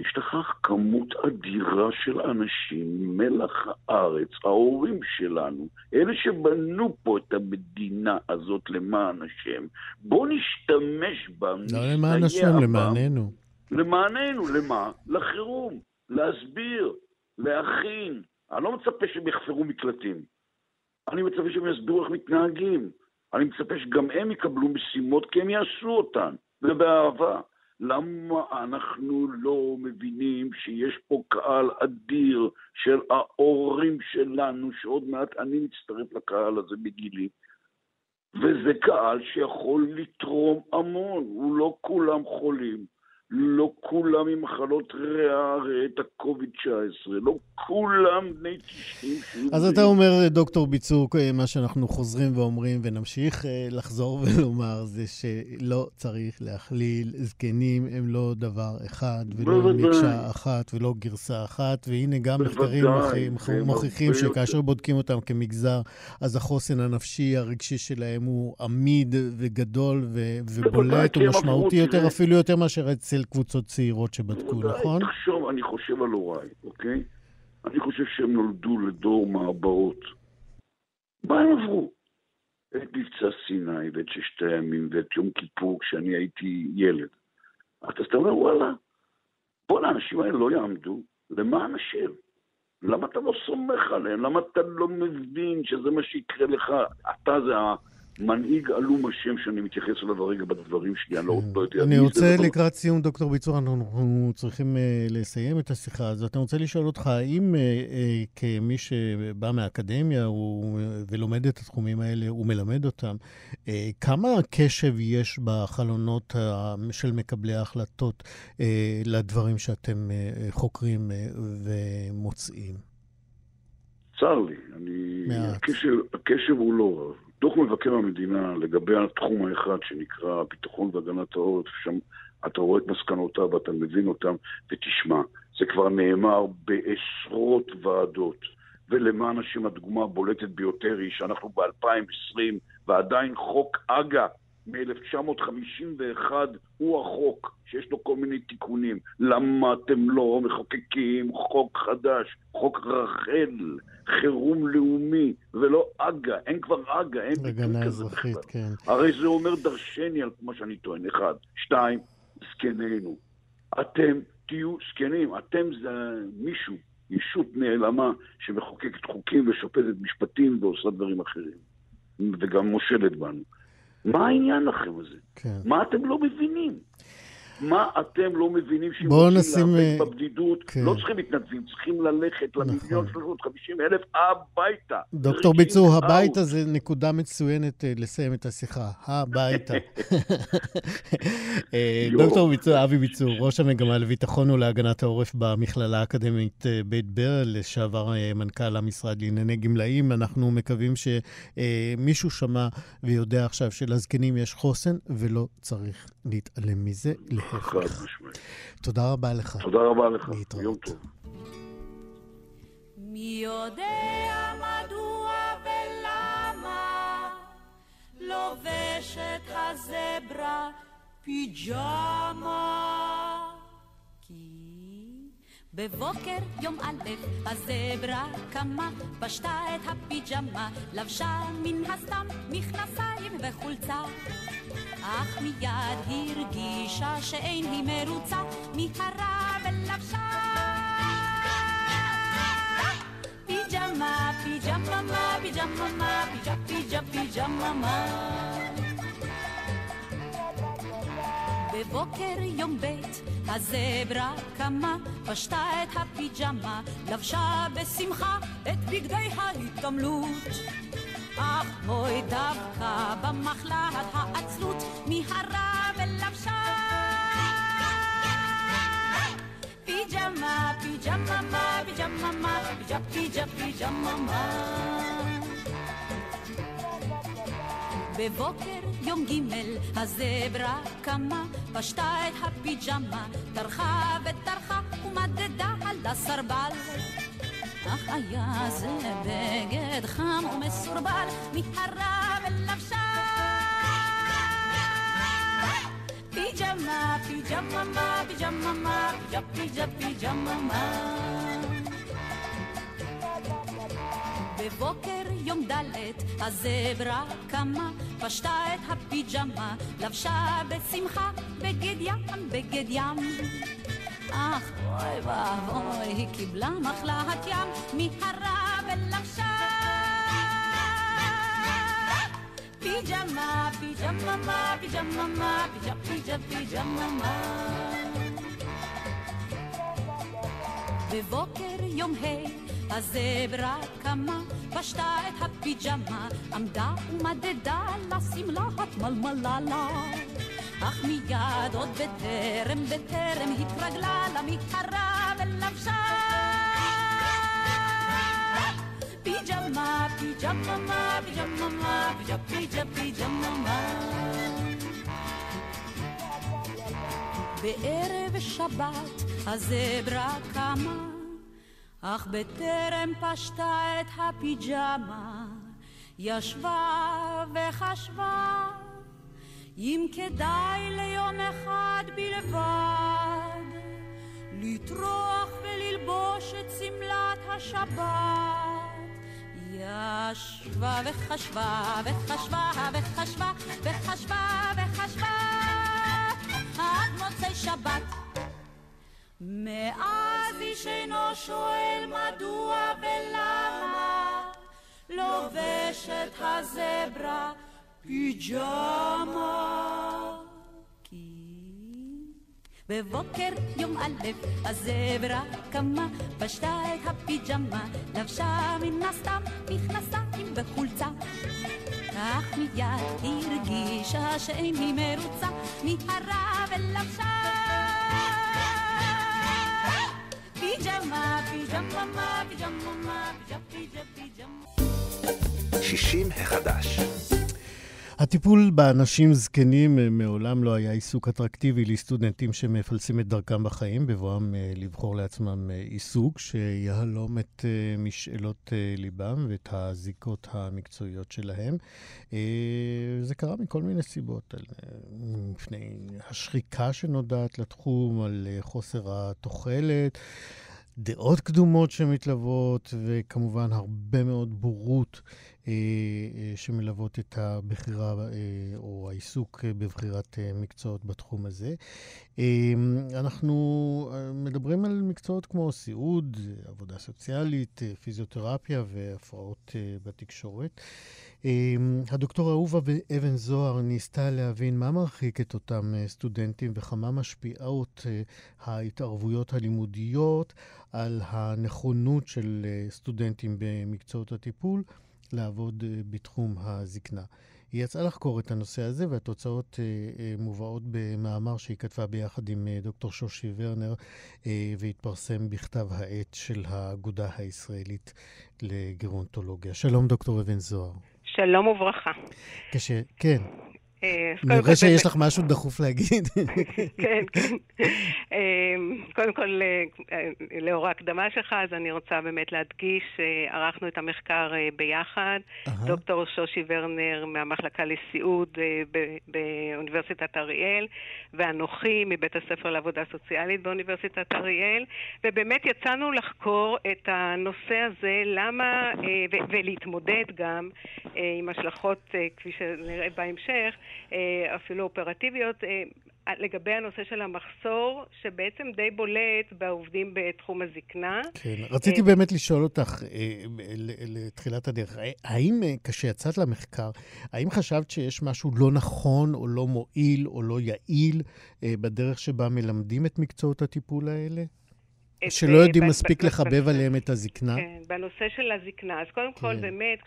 F: יש לך כמות אדירה של אנשים, מלח הארץ, ההורים שלנו, אלה שבנו פה את המדינה הזאת למען השם. בוא נשתמש בם,
B: לא למען השם. למעננו.
F: למעננו, למה? לחירום, להסביר, להכין. אני לא מצפה שהם יחפרו מקלטים. אני מצפה שהם יסבירו איך מתנהגים. אני מצפה שגם הם יקבלו משימות כי הם יעשו אותן, ובאהבה. למה אנחנו לא מבינים שיש פה קהל אדיר של ההורים שלנו, שעוד מעט אני מצטרף לקהל הזה בגילי, וזה קהל שיכול לתרום המון, הוא לא כולם חולים, לא כולם עם מחלות ריאה, ראה את הקוביד-19, לא כולם בני 90. שיהיו
B: אז אתה. אומר, דוקטור ביצוק, אה, מה שאנחנו חוזרים ואומרים ונמשיך אה, לחזור ולומר, זה שלא צריך להכליל, זקנים הם לא דבר אחד, ולא. מקשה אחת, ולא גרסה אחת, והנה גם מחקרים מוכיחים- שכאשר בודקים אותם כמגזר, אז החוסן הנפשי הרגשי שלהם הוא עמיד וגדול ובולט ומשמעותי יותר. אפילו יותר מאשר אצל קבוצות צעירות שבדקו, נכון?
F: תחשוב, אני חושב על הוריי, אוקיי? אני חושב שהם נולדו לדור מעברות. מה הם עברו? את מבצע סיני ואת ששת הימים ואת יום כיפור כשאני הייתי ילד. אז אתה אומר, וואלה, בוא'נה, האנשים האלה לא יעמדו, למען השם. למה אתה לא סומך עליהם? למה אתה לא מבין שזה מה שיקרה לך? אתה זה המנהיג עלום השם שאני מתייחס אליו הרגע בדברים שלי, אני לא, לא יודע.
B: אני רוצה
F: אבל-
B: לקראת סיום, דוקטור ביצור, אנחנו צריכים אה, לסיים את השיחה הזאת. אני רוצה לשאול אותך, האם אה, אה, כמי שבא מהאקדמיה ולומד את התחומים האלה, הוא מלמד אותם, כמה קשב יש בחלונות של מקבלי ההחלטות לדברים שאתם חוקרים ומוצאים?
F: צר לי, אני...
B: מעט.
F: הקשב, הקשב הוא לא רב. דוח מבקר המדינה לגבי התחום האחד שנקרא ביטחון והגנת העורף, שם אתה רואה את מסקנותיו ואתה מבין אותם, ותשמע, זה כבר נאמר בעשרות ועדות. ולמען השם הדוגמה הבולטת ביותר היא שאנחנו ב-2020 ועדיין חוק אג"א מ-1951 הוא החוק, שיש לו כל מיני תיקונים. למה אתם לא מחוקקים חוק חדש, חוק רחל, חירום לאומי, ולא אג"א, אין כבר אג"א, אין ביטוי
B: הגנה
F: כזה
B: אזרחית,
F: בכלל.
B: כן.
F: הרי זה אומר דרשני על מה שאני טוען, אחד. שתיים, זקנינו. אתם תהיו זקנים, אתם זה מישהו, ישות נעלמה שמחוקקת חוקים ושופטת משפטים ועושה דברים אחרים. וגם מושלת בנו. מה העניין לכם הזה?
B: כן.
F: מה אתם לא מבינים? מה אתם לא מבינים רוצים
B: נשים,
F: להיאבק
B: אה,
F: בבדידות,
B: כן.
F: לא צריכים מתנדבים, צריכים ללכת למיליון
B: נכון.
F: 350 אלף הביתה.
B: דוקטור ביצור. הביתה זה נקודה מצוינת אה, לסיים את השיחה. הביתה. אה. דוקטור ביצור, אבי ביצור, ראש המגמה לביטחון ולהגנת העורף במכללה האקדמית בית ברל, לשעבר מנכ"ל המשרד לענייני גמלאים. אנחנו מקווים שמישהו שמע ויודע עכשיו שלזקנים יש חוסן, ולא צריך להתעלם מזה,
F: חד. משמעית.
B: תודה רבה לך.
F: תודה רבה לך.
B: להתראות.
F: יום טוב.
G: מי יודע מדוע ולמה לובשת הזברה פיג'מה? בבוקר יום א' הזברה קמה, פשטה את הפיג'מה, לבשה מן הסתם מכנסיים וחולצה. אך מיד הרגישה שאין היא מרוצה, מיהרה ולבשה פיג'מה, פיג'מה, פיג'מה, פיג'ה, פיג'ה, פיג'מה. בבוקר יום ב' הזברה קמה, פשטה את הפיג'מה, לבשה בשמחה את בגדי ההתעמלות. אך בואי דווקא במחלת העצלות, מיהרה ולבשה פיג'מה, פיג'מה, פיג'מה, פיג'ה, פיג'ה, פיג'מה. בבוקר יום ג' הזברה קמה, פשטה את הפיג'מה, טרחה וטרחה ומדדה על הסרבל. אך היה זה בגד חם ומסורבל, מיהרה ולבשה פיג'מה, פיג'מה, פיג'מה, פיג'ה, פיג'ה, פיג'מה. בבוקר יום ד' הזברה קמה, פשטה את הפיג'מה, לבשה בשמחה בגד ים, בגד ים. אך אוי ואבוי, היא קיבלה מחלת ים, מיהרה ולבשה פיג'מה, פיג'מה, פיג'מה, פיג'ה, פיג'ה, פיג'מה. בבוקר יום ה' הזברה קמה, פשטה את הפיג'מה, עמדה ומדדה לשמלה התמלמלה. אך מיד עוד בטרם, בטרם התרגלה למיהרה ולבשה פיג'מה, פיג'מה, פיג'מה, פיג'ה, פיג'מה. בערב שבת הזברה קמה, אך בטרם פשטה את הפיג'מה, ישבה וחשבה אם כדאי ליום אחד בלבד לטרוח וללבוש את שמלת השבת. ישבה וחשבה וחשבה וחשבה וחשבה וחשבה עד מוצאי שבת. מאז איש אינו שואל מדוע ולמה לובשת הזברה פיג'מה. כי בבוקר יום א' הזברה קמה, פשטה את הפיג'מה, לבשה מן הסתם מכנסיים וחולצה. כך מיד הרגישה שאין היא מרוצה, מיהרה ולבשה פיג'מה, פיג'מה, פיג'מה, פיג'ה, פיג'מה.
A: 60 החדש.
B: הטיפול באנשים זקנים אה, מעולם לא היה עיסוק אטרקטיבי לסטודנטים שמפלסים את דרכם בחיים, בבואם אה, לבחור לעצמם אה, עיסוק שיהלום את משאלות ליבם ואת הזיקות המקצועיות שלהם. זה קרה מכל מיני סיבות, מפני השחיקה שנודעת לתחום, על חוסר התוחלת. דעות קדומות שמתלוות, וכמובן הרבה מאוד בורות אה, אה, שמלוות את הבחירה אה, או העיסוק בבחירת מקצועות בתחום הזה. אנחנו מדברים על מקצועות כמו סיעוד, עבודה סוציאלית, פיזיותרפיה והפרעות בתקשורת. הדוקטור אהובה אבן זוהר ניסתה להבין מה מרחיק את אותם סטודנטים וכמה משפיעות ההתערבויות הלימודיות על הנכונות של סטודנטים במקצועות הטיפול. לעבוד אה, בתחום הזקנה. היא יצאה לחקור את הנושא הזה, והתוצאות אה, אה, מובאות במאמר שהיא כתבה ביחד עם דוקטור שושי ורנר, והתפרסם בכתב העת של האגודה הישראלית לגרונטולוגיה. שלום, דוקטור אבן זוהר.
H: שלום וברכה.
B: קשה, כן. אה, אני רואה שיש לך משהו דחוף להגיד.
H: כן, כן. אה, קודם כל, אה, לאור ההקדמה שלך, אז אני רוצה באמת להדגיש, ערכנו את המחקר ביחד, דוקטור שושי ורנר מהמחלקה לסיעוד באוניברסיטת אריאל, ואנוכי מבית הספר לעבודה סוציאלית באוניברסיטת אריאל, ובאמת יצאנו לחקור את הנושא הזה, למה, ולהתמודד גם עם השלכות, כפי שנראה בהמשך, אה, אפילו אופרטיביות, אה, לגבי הנושא של המחסור, שבעצם די בולט בעובדים בתחום הזקנה.
B: כן, רציתי אה, באמת לשאול אותך לתחילת הדרך, האם כשיצאת למחקר, האם חשבת שיש משהו לא נכון או לא מועיל או לא יעיל בדרך שבה מלמדים את מקצועות הטיפול האלה? שלא יודעים מספיק לחבב עליהם את הזקנה?
H: כן, בנושא של הזקנה. אז קודם כל, כן. באמת,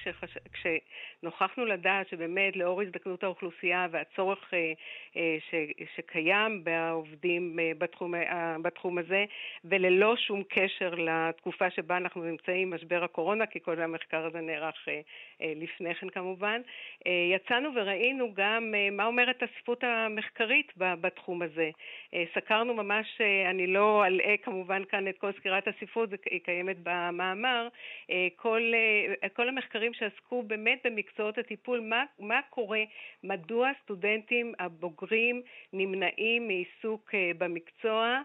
H: כשנוכחנו לדעת שבאמת לאור הזדקנות האוכלוסייה והצורך אה, אה, שקיים בעובדים אה, בתחום, בתחום הזה, וללא שום קשר לתקופה שבה אנחנו נמצאים, משבר הקורונה, כי כל המחקר הזה נערך לפני כן כמובן, יצאנו וראינו גם מה אומרת הספרות המחקרית בתחום הזה. סקרנו ממש, אני לא אלאה כמובן כאן את כל סקירת הספרות, היא קיימת במאמר, אה, כל, אה, כל המחקרים שעסקו באמת במקצועות הטיפול, מה, מה קורה, מדוע הסטודנטים הבוגרים נמנעים מעיסוק אה, במקצוע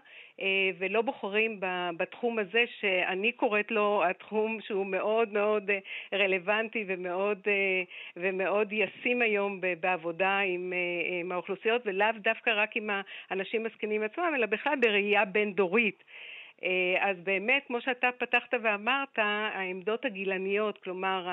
H: ולא בוחרים בתחום הזה שאני קוראת לו התחום שהוא מאוד מאוד רלוונטי ומאוד, ומאוד ישים היום בעבודה עם, עם האוכלוסיות ולאו דווקא רק עם האנשים הזקנים עצמם, אלא בכלל בראייה בין-דורית. אה, אז באמת, כמו שאתה פתחת ואמרת, העמדות הגילניות, כלומר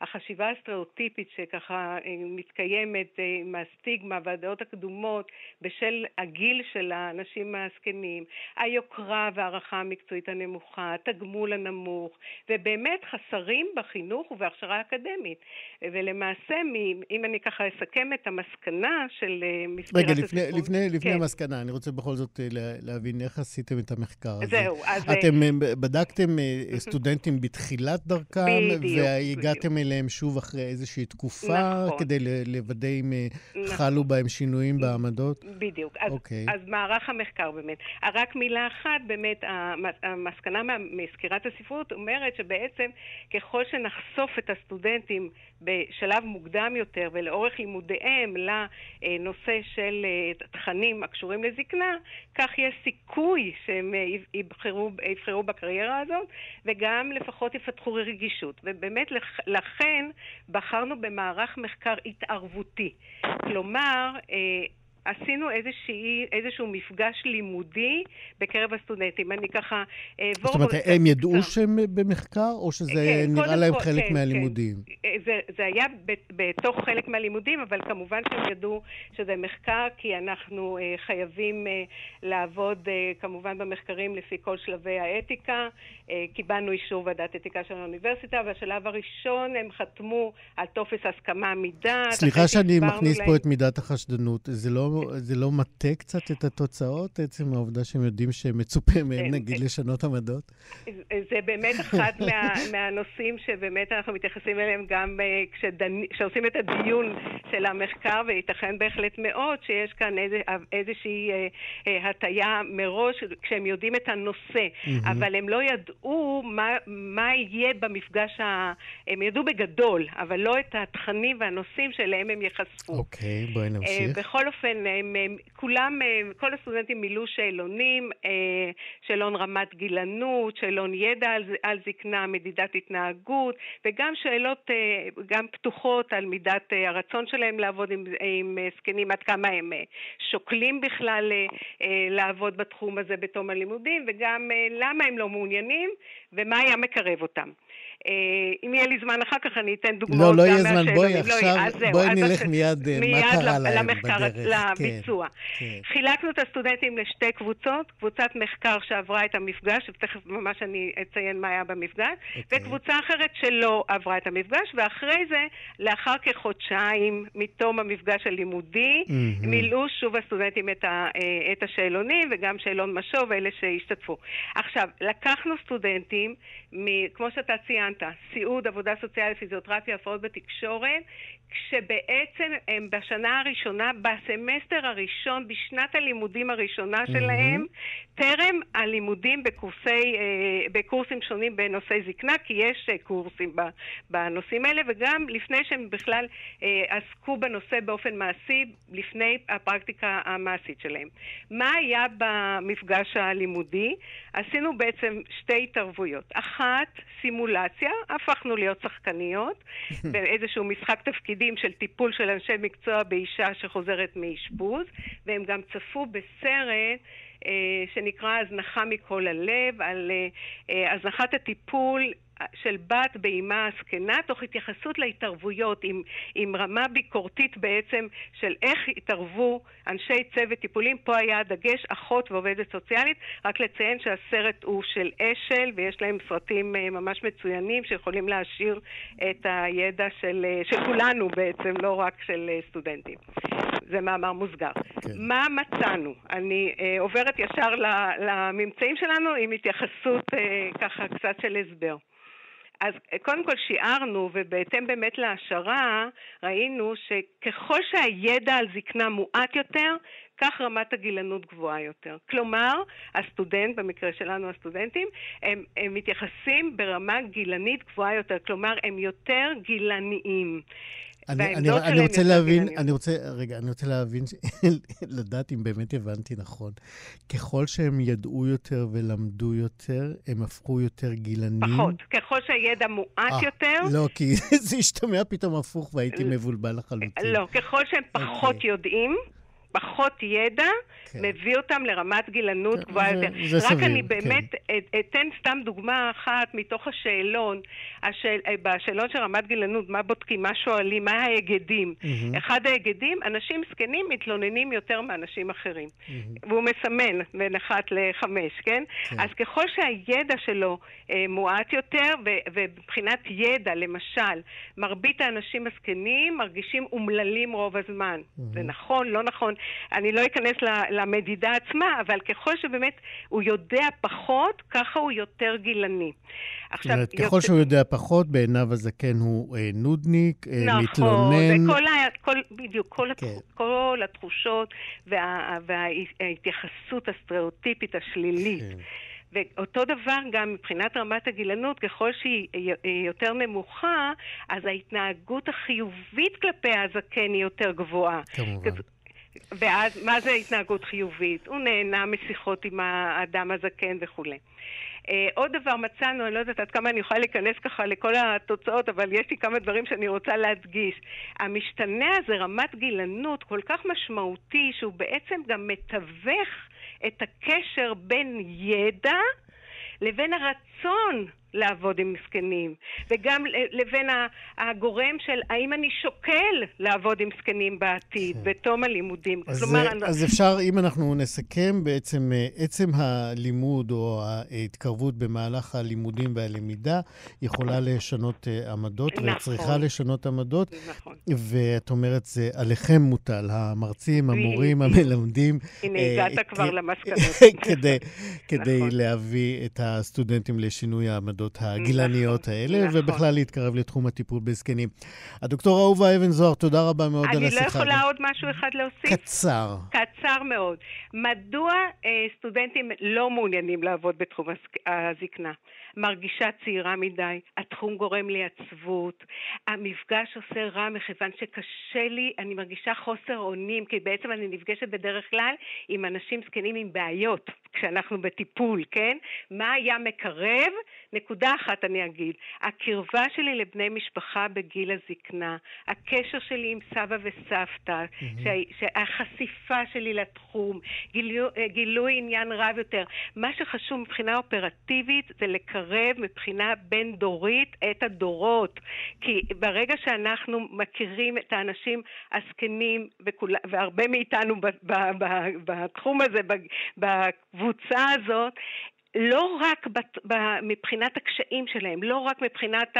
H: החשיבה הסטריאוטיפית שככה אה, מתקיימת אה, עם הסטיגמה והדעות הקדומות בשל הגיל של האנשים הזקנים, היוקרה והערכה המקצועית הנמוכה, התגמול הנמוך, ובאמת חסרים בחינוך ובהכשרה אקדמית. ולמעשה, אם אני ככה אסכם את המסקנה של מסגרת
B: רגע, לפני, לפני, לפני כן. המסקנה, אני רוצה בכל זאת להבין איך עשיתם את המחקר הזה.
H: זהו, אז...
B: אתם אה, בדקתם אה, סטודנטים בתחילת דרכם, בדיוק. והגעתם אליהם שוב אחרי איזושהי תקופה, נכון. כדי לוודא אם אה, נכון. חלו בהם שינויים בעמדות?
H: בדיוק. אז, אוקיי. אז מערך המחקר באמת. רק מילה אחת, באמת, המסקנה מסקירת הספרות אומרת שבעצם ככל שנחשוף את הסטודנטים בשלב מוקדם יותר ולאורך לימודיהם לנושא של תכנים הקשורים לזקנה, כך יש סיכוי שהם יבחרו, יבחרו בקריירה הזאת, וגם לפחות יפתחו רגישות. ובאמת לכן בחרנו במערך מחקר התערבותי. כלומר, אה, עשינו איזושהי, איזשהו מפגש לימודי בקרב הסטודנטים. אני ככה
B: אעבור... זאת אומרת, הם ידעו שהם במחקר, או שזה כן, נראה להם כל, חלק כן, מהלימודים?
H: כן. זה, זה היה בתוך חלק מהלימודים, אבל כמובן שהם ידעו שזה מחקר, כי אנחנו אה, חייבים אה, לעבוד אה, כמובן במחקרים לפי כל שלבי האתיקה. קיבלנו אישור ועדת אתיקה של האוניברסיטה, והשלב הראשון הם חתמו על טופס הסכמה מדעת.
B: סליחה שאני מכניס להם... פה את מידת החשדנות. זה לא לא, זה לא מטה קצת את התוצאות, עצם העובדה שהם יודעים שמצופה מהם,
H: כן,
B: נגיד,
H: כן.
B: לשנות עמדות?
H: זה באמת אחד מה, מהנושאים שבאמת אנחנו מתייחסים אליהם גם אה, כשדנ... כשעושים את הדיון של המחקר, וייתכן בהחלט מאוד שיש כאן איזה, איזושהי אה, אה, הטיה מראש, כשהם יודעים את הנושא, אבל הם לא ידעו מה, מה יהיה במפגש, ה... הם ידעו בגדול, אבל לא את התכנים והנושאים שאליהם הם ייחשפו.
B: אוקיי, בואי נמשיך.
H: בכל אופן, הם, הם, כולם, אה, כל הסטודנטים מילאו שאלונים, אה, שאלון רמת גילנות, שאלון ידע על, על זקנה, מדידת התנהגות, וגם שאלות אה, גם פתוחות על מידת אה, הרצון שלהם לעבוד עם, עם זקנים, עד כמה הם שוקלים בכלל לעבוד בתחום הזה בתום הלימודים, וגם למה הם לא מעוניינים ומה היה מקרב אותם. אה, אם יהיה לי זמן אחר כך אני אתן דוגמאות
B: לא, לא יהיה זמן. בואי
H: לא
B: עכשיו, בואי נלך מיד, אה, מה
H: מיד
B: קרה להם בדרך. כן,
H: לביצוע.
B: כן.
H: חילקנו את הסטודנטים לשתי קבוצות, קבוצת מחקר שעברה את המפגש, ותכף ממש אני אציין מה היה במפגש,
B: אוקיי.
H: וקבוצה אחרת שלא עברה את המפגש, ואחרי זה, לאחר כחודשיים מתום המפגש הלימודי. מילאו שוב הסטודנטים את, אה, את השאלונים, וגם שאלון משוב, אלה שהשתתפו. עכשיו, לקחנו סטודנטים, כמו שאתה ציינת, סיעוד, עבודה סוציאלית, פיזיותרפיה, הפרעות בתקשורת, כשבעצם הם בשנה הראשונה, בסמסטר הראשון, בשנת הלימודים הראשונה שלהם, טרם הלימודים בקורסי, אה, בקורסים שונים בנושאי זקנה, כי יש אה, קורסים בנושאים האלה, וגם לפני שהם בכלל אה, עסקו בנושא באופן מעשי, לפני הפרקטיקה המעשית שלהם. מה היה במפגש הלימודי? עשינו בעצם שתי התערבויות. אחת, סימולציה, הפכנו להיות שחקניות, באיזשהו משחק תפקידים של טיפול של אנשי מקצוע באישה שחוזרת מאשפוז, והם גם צפו בסרט אה, שנקרא הזנחה מכל הלב, על אה, אה, הזנחת הטיפול של בת באימה הזקנה, תוך התייחסות להתערבויות עם, עם רמה ביקורתית בעצם של איך התערבו אנשי צוות טיפולים. פה היה הדגש, אחות ועובדת סוציאלית. רק לציין שהסרט הוא של אשל, ויש להם סרטים אה, ממש מצוינים שיכולים להעשיר את הידע של, אה, של כולנו בעצם, לא רק של אה, סטודנטים. זה מאמר מוסגר.
B: כן.
H: מה מצאנו? אני אה, עוברת ישר לממצאים שלנו עם התייחסות אה, ככה קצת של הסבר. אז אה, קודם כל שיערנו, ובהתאם באמת להעשרה, ראינו שככל שהידע על זקנה מועט יותר, כך רמת הגילנות גבוהה יותר. כלומר, הסטודנט, במקרה שלנו הסטודנטים, הם, הם מתייחסים ברמה גילנית גבוהה יותר, כלומר, הם יותר גילניים.
B: אני, אני, אני רוצה להבין. אני רוצה, רגע, אני רוצה להבין, לדעת אם באמת הבנתי נכון. ככל שהם ידעו יותר ולמדו יותר, הם הפכו יותר גילניים?
H: פחות. ככל שהידע מועט
B: אה,
H: יותר,
B: לא, כי זה השתמע פתאום הפוך והייתי מבולבל לחלוטין.
H: לא, ככל שהם פחות
B: אוקיי.
H: יודעים, פחות ידע,
B: כן.
H: מביא אותם לרמת גילנות
B: כן,
H: גבוהה יותר.
B: זה
H: רק
B: סביר,
H: אני
B: כן.
H: באמת את- אתן סתם דוגמה אחת מתוך השאלון, השאל, אה, בשאלון של רמת גילנות, מה בודקים, מה שואלים, מה ההיגדים.
B: מהמם.
H: אחד ההיגדים, אנשים זקנים מתלוננים יותר מאנשים אחרים. והוא מסמן בין אחת לחמש, כן?
B: כן.
H: אז ככל שהידע שלו אה, מועט יותר, ו- ומבחינת ידע, למשל, מרבית האנשים הזקנים מרגישים אומללים רוב הזמן. זה נכון, לא נכון, אני לא אכנס למדידה עצמה, אבל ככל שבאמת הוא יודע פחות, ככה הוא יותר גילני.
B: זאת
H: עכשיו,
B: אומרת, ככל
H: יותר-
B: שהוא יודע פחות, בעיניו הזקן הוא אה, נודניק, אה,
H: נכון,
B: מתלונן.
H: זה כל בדיוק, כל,
B: כן.
H: כן. כל התחושות וה, וההתייחסות הסטריאוטיפית השלילית.
B: כן.
H: ואותו דבר גם מבחינת רמת הגילנות, ככל שהיא היא יותר נמוכה, אז ההתנהגות החיובית כלפי הזקן היא יותר גבוהה.
B: כמובן.
H: ואז, מה זה התנהגות חיובית? הוא נהנה משיחות עם האדם הזקן וכולי. Uh, עוד דבר מצאנו, אני לא יודעת עד כמה אני יכולה להיכנס ככה לכל התוצאות, אבל יש לי כמה דברים שאני רוצה להדגיש. המשתנה הזה, רמת גילנות, כל כך משמעותי, שהוא בעצם גם מתווך את הקשר בין ידע לבין הרצון לעבוד עם זקנים, וגם לבין הגורם של האם אני שוקל לעבוד עם זקנים בעתיד, כן. בתום הלימודים.
B: אז, כלומר, זה, אני... אז אפשר, אם אנחנו נסכם, בעצם אה, עצם הלימוד או ההתקרבות במהלך הלימודים והלמידה יכולה לשנות אה, עמדות, נכון. וצריכה לשנות עמדות. נכון. ואת אומרת, זה עליכם מוטל, המרצים, המורים, המלמדים.
H: הנה, אה, הגעת כבר למסקנות.
B: כדי נכון. להביא את הסטודנטים לשינוי העמדות. העמדות הגילניות נכון, האלה, נכון. ובכלל להתקרב לתחום הטיפול בזקנים. הדוקטור אהובה אבן זוהר, תודה רבה מאוד על השיחה.
H: אני לא יכולה עוד משהו אחד להוסיף?
B: קצר.
H: קצר מאוד. מדוע אה, סטודנטים לא מעוניינים לעבוד בתחום הזקנה? מרגישה צעירה מדי, התחום גורם לי עצבות, המפגש עושה רע מכיוון שקשה לי, אני מרגישה חוסר אונים, כי בעצם אני נפגשת בדרך כלל עם אנשים זקנים עם בעיות כשאנחנו בטיפול, כן? מה היה מקרב? נקודה אחת אני אגיד, הקרבה שלי לבני משפחה בגיל הזקנה, הקשר שלי עם סבא וסבתא, mm-hmm. החשיפה שלי לתחום, גילו, גילוי עניין רב יותר. מה שחשוב מבחינה אופרטיבית זה לקרב מבחינה בין-דורית את הדורות. כי ברגע שאנחנו מכירים את האנשים הזקנים, והרבה מאיתנו בתחום הזה, בקבוצה הזאת, לא רק בת, ב, מבחינת הקשיים שלהם, לא רק מבחינת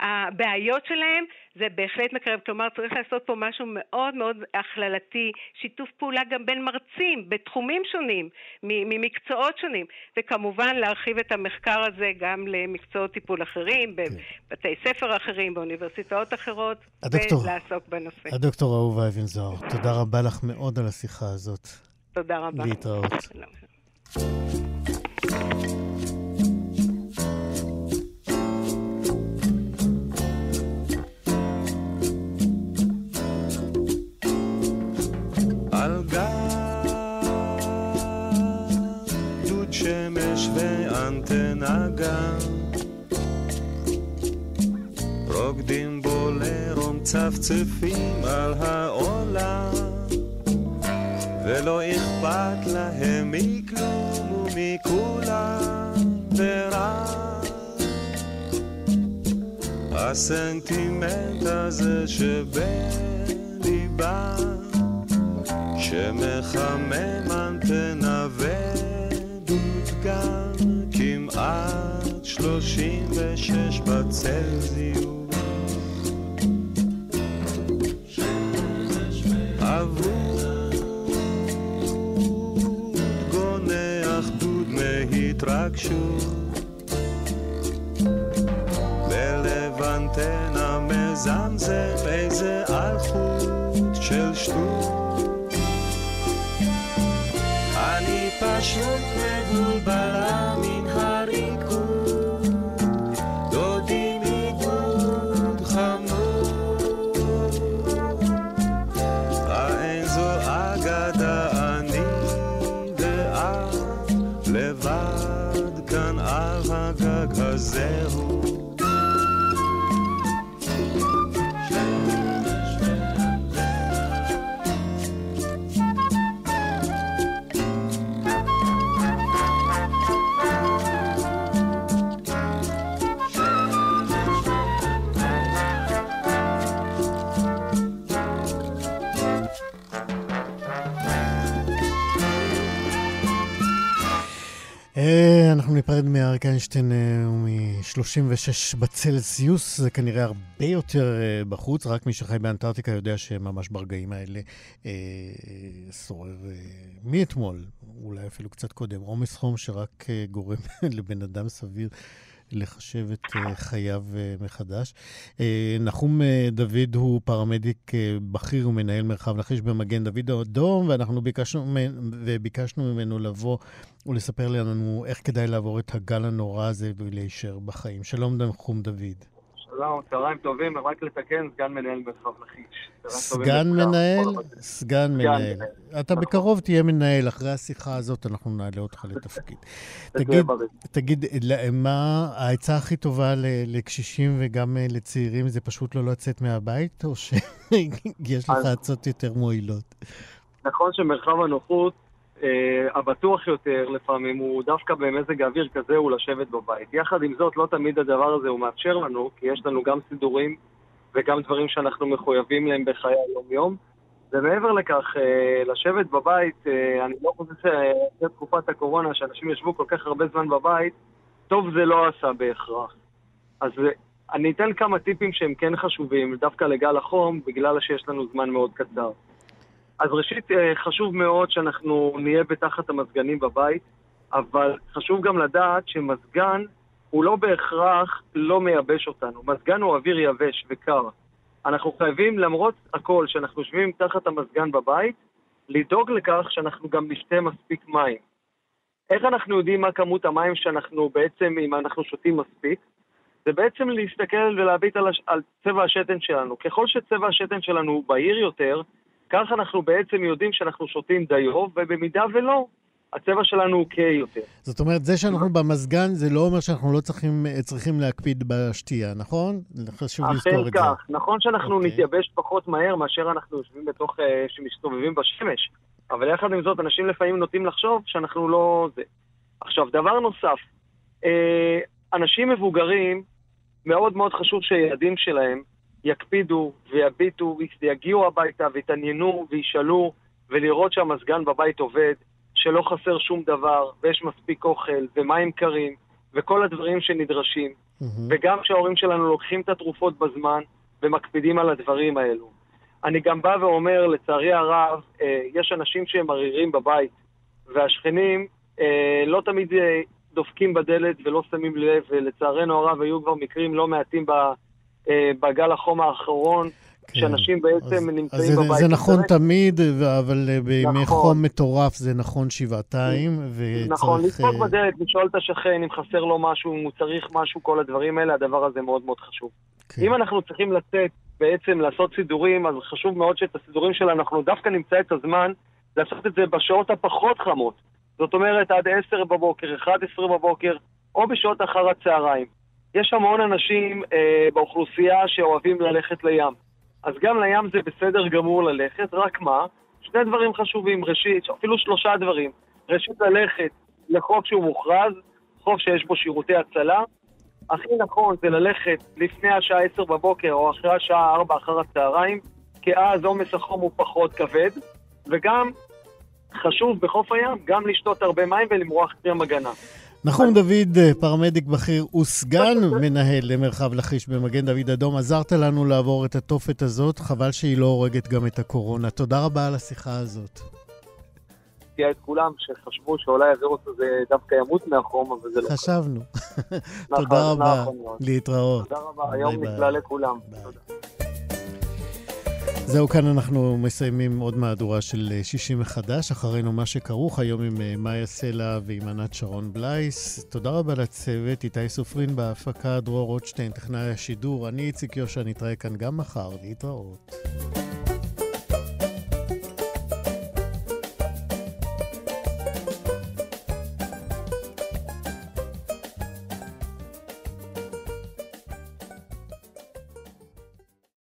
H: הבעיות שלהם, זה בהחלט מקרב. כלומר, צריך לעשות פה משהו מאוד מאוד הכללתי, שיתוף פעולה גם בין מרצים בתחומים שונים, ממקצועות שונים, וכמובן להרחיב את המחקר הזה גם למקצועות טיפול אחרים, כן. בבתי ספר אחרים, באוניברסיטאות אחרות, הדוקטור, ולעסוק בנושא.
B: הדוקטור אהובה אבן זוהר, תודה רבה לך מאוד על השיחה הזאת.
H: תודה רבה.
B: להתראות.
I: על צפצפים על העולם
B: אנחנו ניפרד מאריק איינשטיין אה, מ-36 בצלזיוס, זה כנראה הרבה יותר אה, בחוץ, רק מי שחי באנטארקטיקה יודע שממש ברגעים האלה אה, שורר אה, מאתמול, אולי אפילו קצת קודם, עומס חום שרק אה, גורם לבן אדם סביר לחשב את אה, חייו אה, מחדש. אה, נחום דוד הוא פרמדיק בכיר ומנהל מרחב לכיש במגן דוד האדום, ואנחנו ביקשנו, וביקשנו ממנו לבוא ולספר לנו איך כדאי לעבור את הגל הנורא הזה ולהישאר בחיים. שלום נחום דוד.
J: שלום, צהריים טובים, רק לתקן, סגן מנהל מרחב לכיש.
B: סגן מנהל? סגן מנהל. אתה נכון. בקרוב תהיה מנהל, אחרי השיחה הזאת אנחנו נעלה אותך לתפקיד. תגיד, מה העצה הכי טובה לקשישים וגם אה, לצעירים זה פשוט לא לצאת מהבית, או שיש לך עצות יותר מועילות?
J: נכון שמרחב הנוחות הבטוח יותר לפעמים הוא דווקא במזג האוויר כזה הוא לשבת בבית. יחד עם זאת, לא תמיד הדבר הזה הוא מאפשר לנו, כי יש לנו גם סידורים וגם דברים שאנחנו מחויבים להם בחיי היום-יום. ומעבר לכך, אה, לשבת בבית, אה, אני לא חושב שאחרי תקופת הקורונה, שאנשים ישבו כל כך הרבה זמן בבית, טוב זה לא עשה בהכרח. אז אה, אני אתן כמה טיפים שהם כן חשובים, דווקא לגל החום, בגלל שיש לנו זמן מאוד קצר. אז ראשית, חשוב מאוד שאנחנו נהיה בתחת המזגנים בבית, אבל חשוב גם לדעת שמזגן הוא לא בהכרח לא מייבש אותנו. מזגן הוא אוויר יבש וקר. אנחנו חייבים, למרות הכל, שאנחנו יושבים תחת המזגן בבית, לדאוג לכך שאנחנו גם נשתה מספיק מים. איך אנחנו יודעים מה כמות המים שאנחנו בעצם, אם אנחנו שותים מספיק? זה בעצם להסתכל ולהביט על, הש... על צבע השתן שלנו. ככל שצבע השתן שלנו הוא בהיר יותר, כך אנחנו בעצם יודעים שאנחנו שותים דיו, ובמידה ולא, הצבע שלנו הוא קיי יותר.
B: זאת אומרת, זה שאנחנו במזגן, זה לא אומר שאנחנו לא צריכים, צריכים להקפיד בשתייה, נכון? חשוב לזכור את זה.
J: אכן כך. נכון שאנחנו okay. אוקיי. נתייבש פחות מהר מאשר אנחנו יושבים בתוך, uh, שמסתובבים בשמש, אבל יחד עם זאת, אנשים לפעמים נוטים לחשוב שאנחנו לא זה. עכשיו, דבר נוסף, uh, אנשים מבוגרים, מאוד מאוד חשוב שהילדים שלהם יקפידו ויביטו ויגיעו הביתה ויתעניינו וישאלו ולראות שהמזגן בבית עובד. שלא חסר שום דבר, ויש מספיק אוכל, ומים קרים, וכל הדברים שנדרשים. Mm-hmm. וגם שההורים שלנו לוקחים את התרופות בזמן ומקפידים על הדברים האלו. אני גם בא ואומר, לצערי הרב, אה, יש אנשים שהם עריריים בבית, והשכנים אה, לא תמיד אה, דופקים בדלת ולא שמים לב, ולצערנו הרב היו כבר מקרים לא מעטים ב, בגל החום האחרון. כן. שאנשים בעצם אז, נמצאים אז בבית.
B: זה נכון זה... תמיד, אבל אה, בימי נכון. חום מטורף זה נכון שבעתיים, וצריך...
J: נכון, לדפוק אה, בדלת, לשאול את השכן אם חסר לו משהו, אם הוא צריך משהו, כל הדברים האלה, הדבר הזה מאוד מאוד חשוב. כן. אם אנחנו צריכים לצאת, בעצם לעשות סידורים, אז חשוב מאוד שאת הסידורים שלנו, אנחנו דווקא נמצא את הזמן לעשות את זה בשעות הפחות חמות. זאת אומרת, עד 10 בבוקר, 11 בבוקר, או בשעות אחר הצהריים. יש המון אנשים אה, באוכלוסייה שאוהבים ללכת לים. אז גם לים זה בסדר גמור ללכת, רק מה? שני דברים חשובים, ראשית, אפילו שלושה דברים. ראשית, ללכת לחוף שהוא מוכרז, חוף שיש בו שירותי הצלה. הכי נכון זה ללכת לפני השעה 10 בבוקר או אחרי השעה 4 אחר הצהריים, כי אז עומס החום הוא פחות כבד, וגם חשוב בחוף הים גם לשתות הרבה מים ולמרוח קרם הגנה.
B: נחום דוד, אה, פרמדיק בכיר וסגן מנהל למרחב לכיש במגן דוד אדום, עזרת לנו לעבור את התופת הזאת, חבל שהיא לא הורגת גם את הקורונה. תודה רבה על השיחה הזאת.
J: הפתיע את כולם שחשבו שאולי הווירוס הזה דווקא ימות מהחום, אבל זה לא
B: חשבנו. תודה רבה, להתראות.
J: תודה רבה, היום נפלא לכולם.
B: זהו, כאן אנחנו מסיימים עוד מהדורה של אה, שישי מחדש, אחרינו מה שכרוך היום עם אה, מאיה סלע ועם ענת שרון בלייס. תודה רבה לצוות, איתי סופרין בהפקה, דרור רוטשטיין, טכנאי השידור, אני איציק יושע, נתראה כאן גם מחר, להתראות.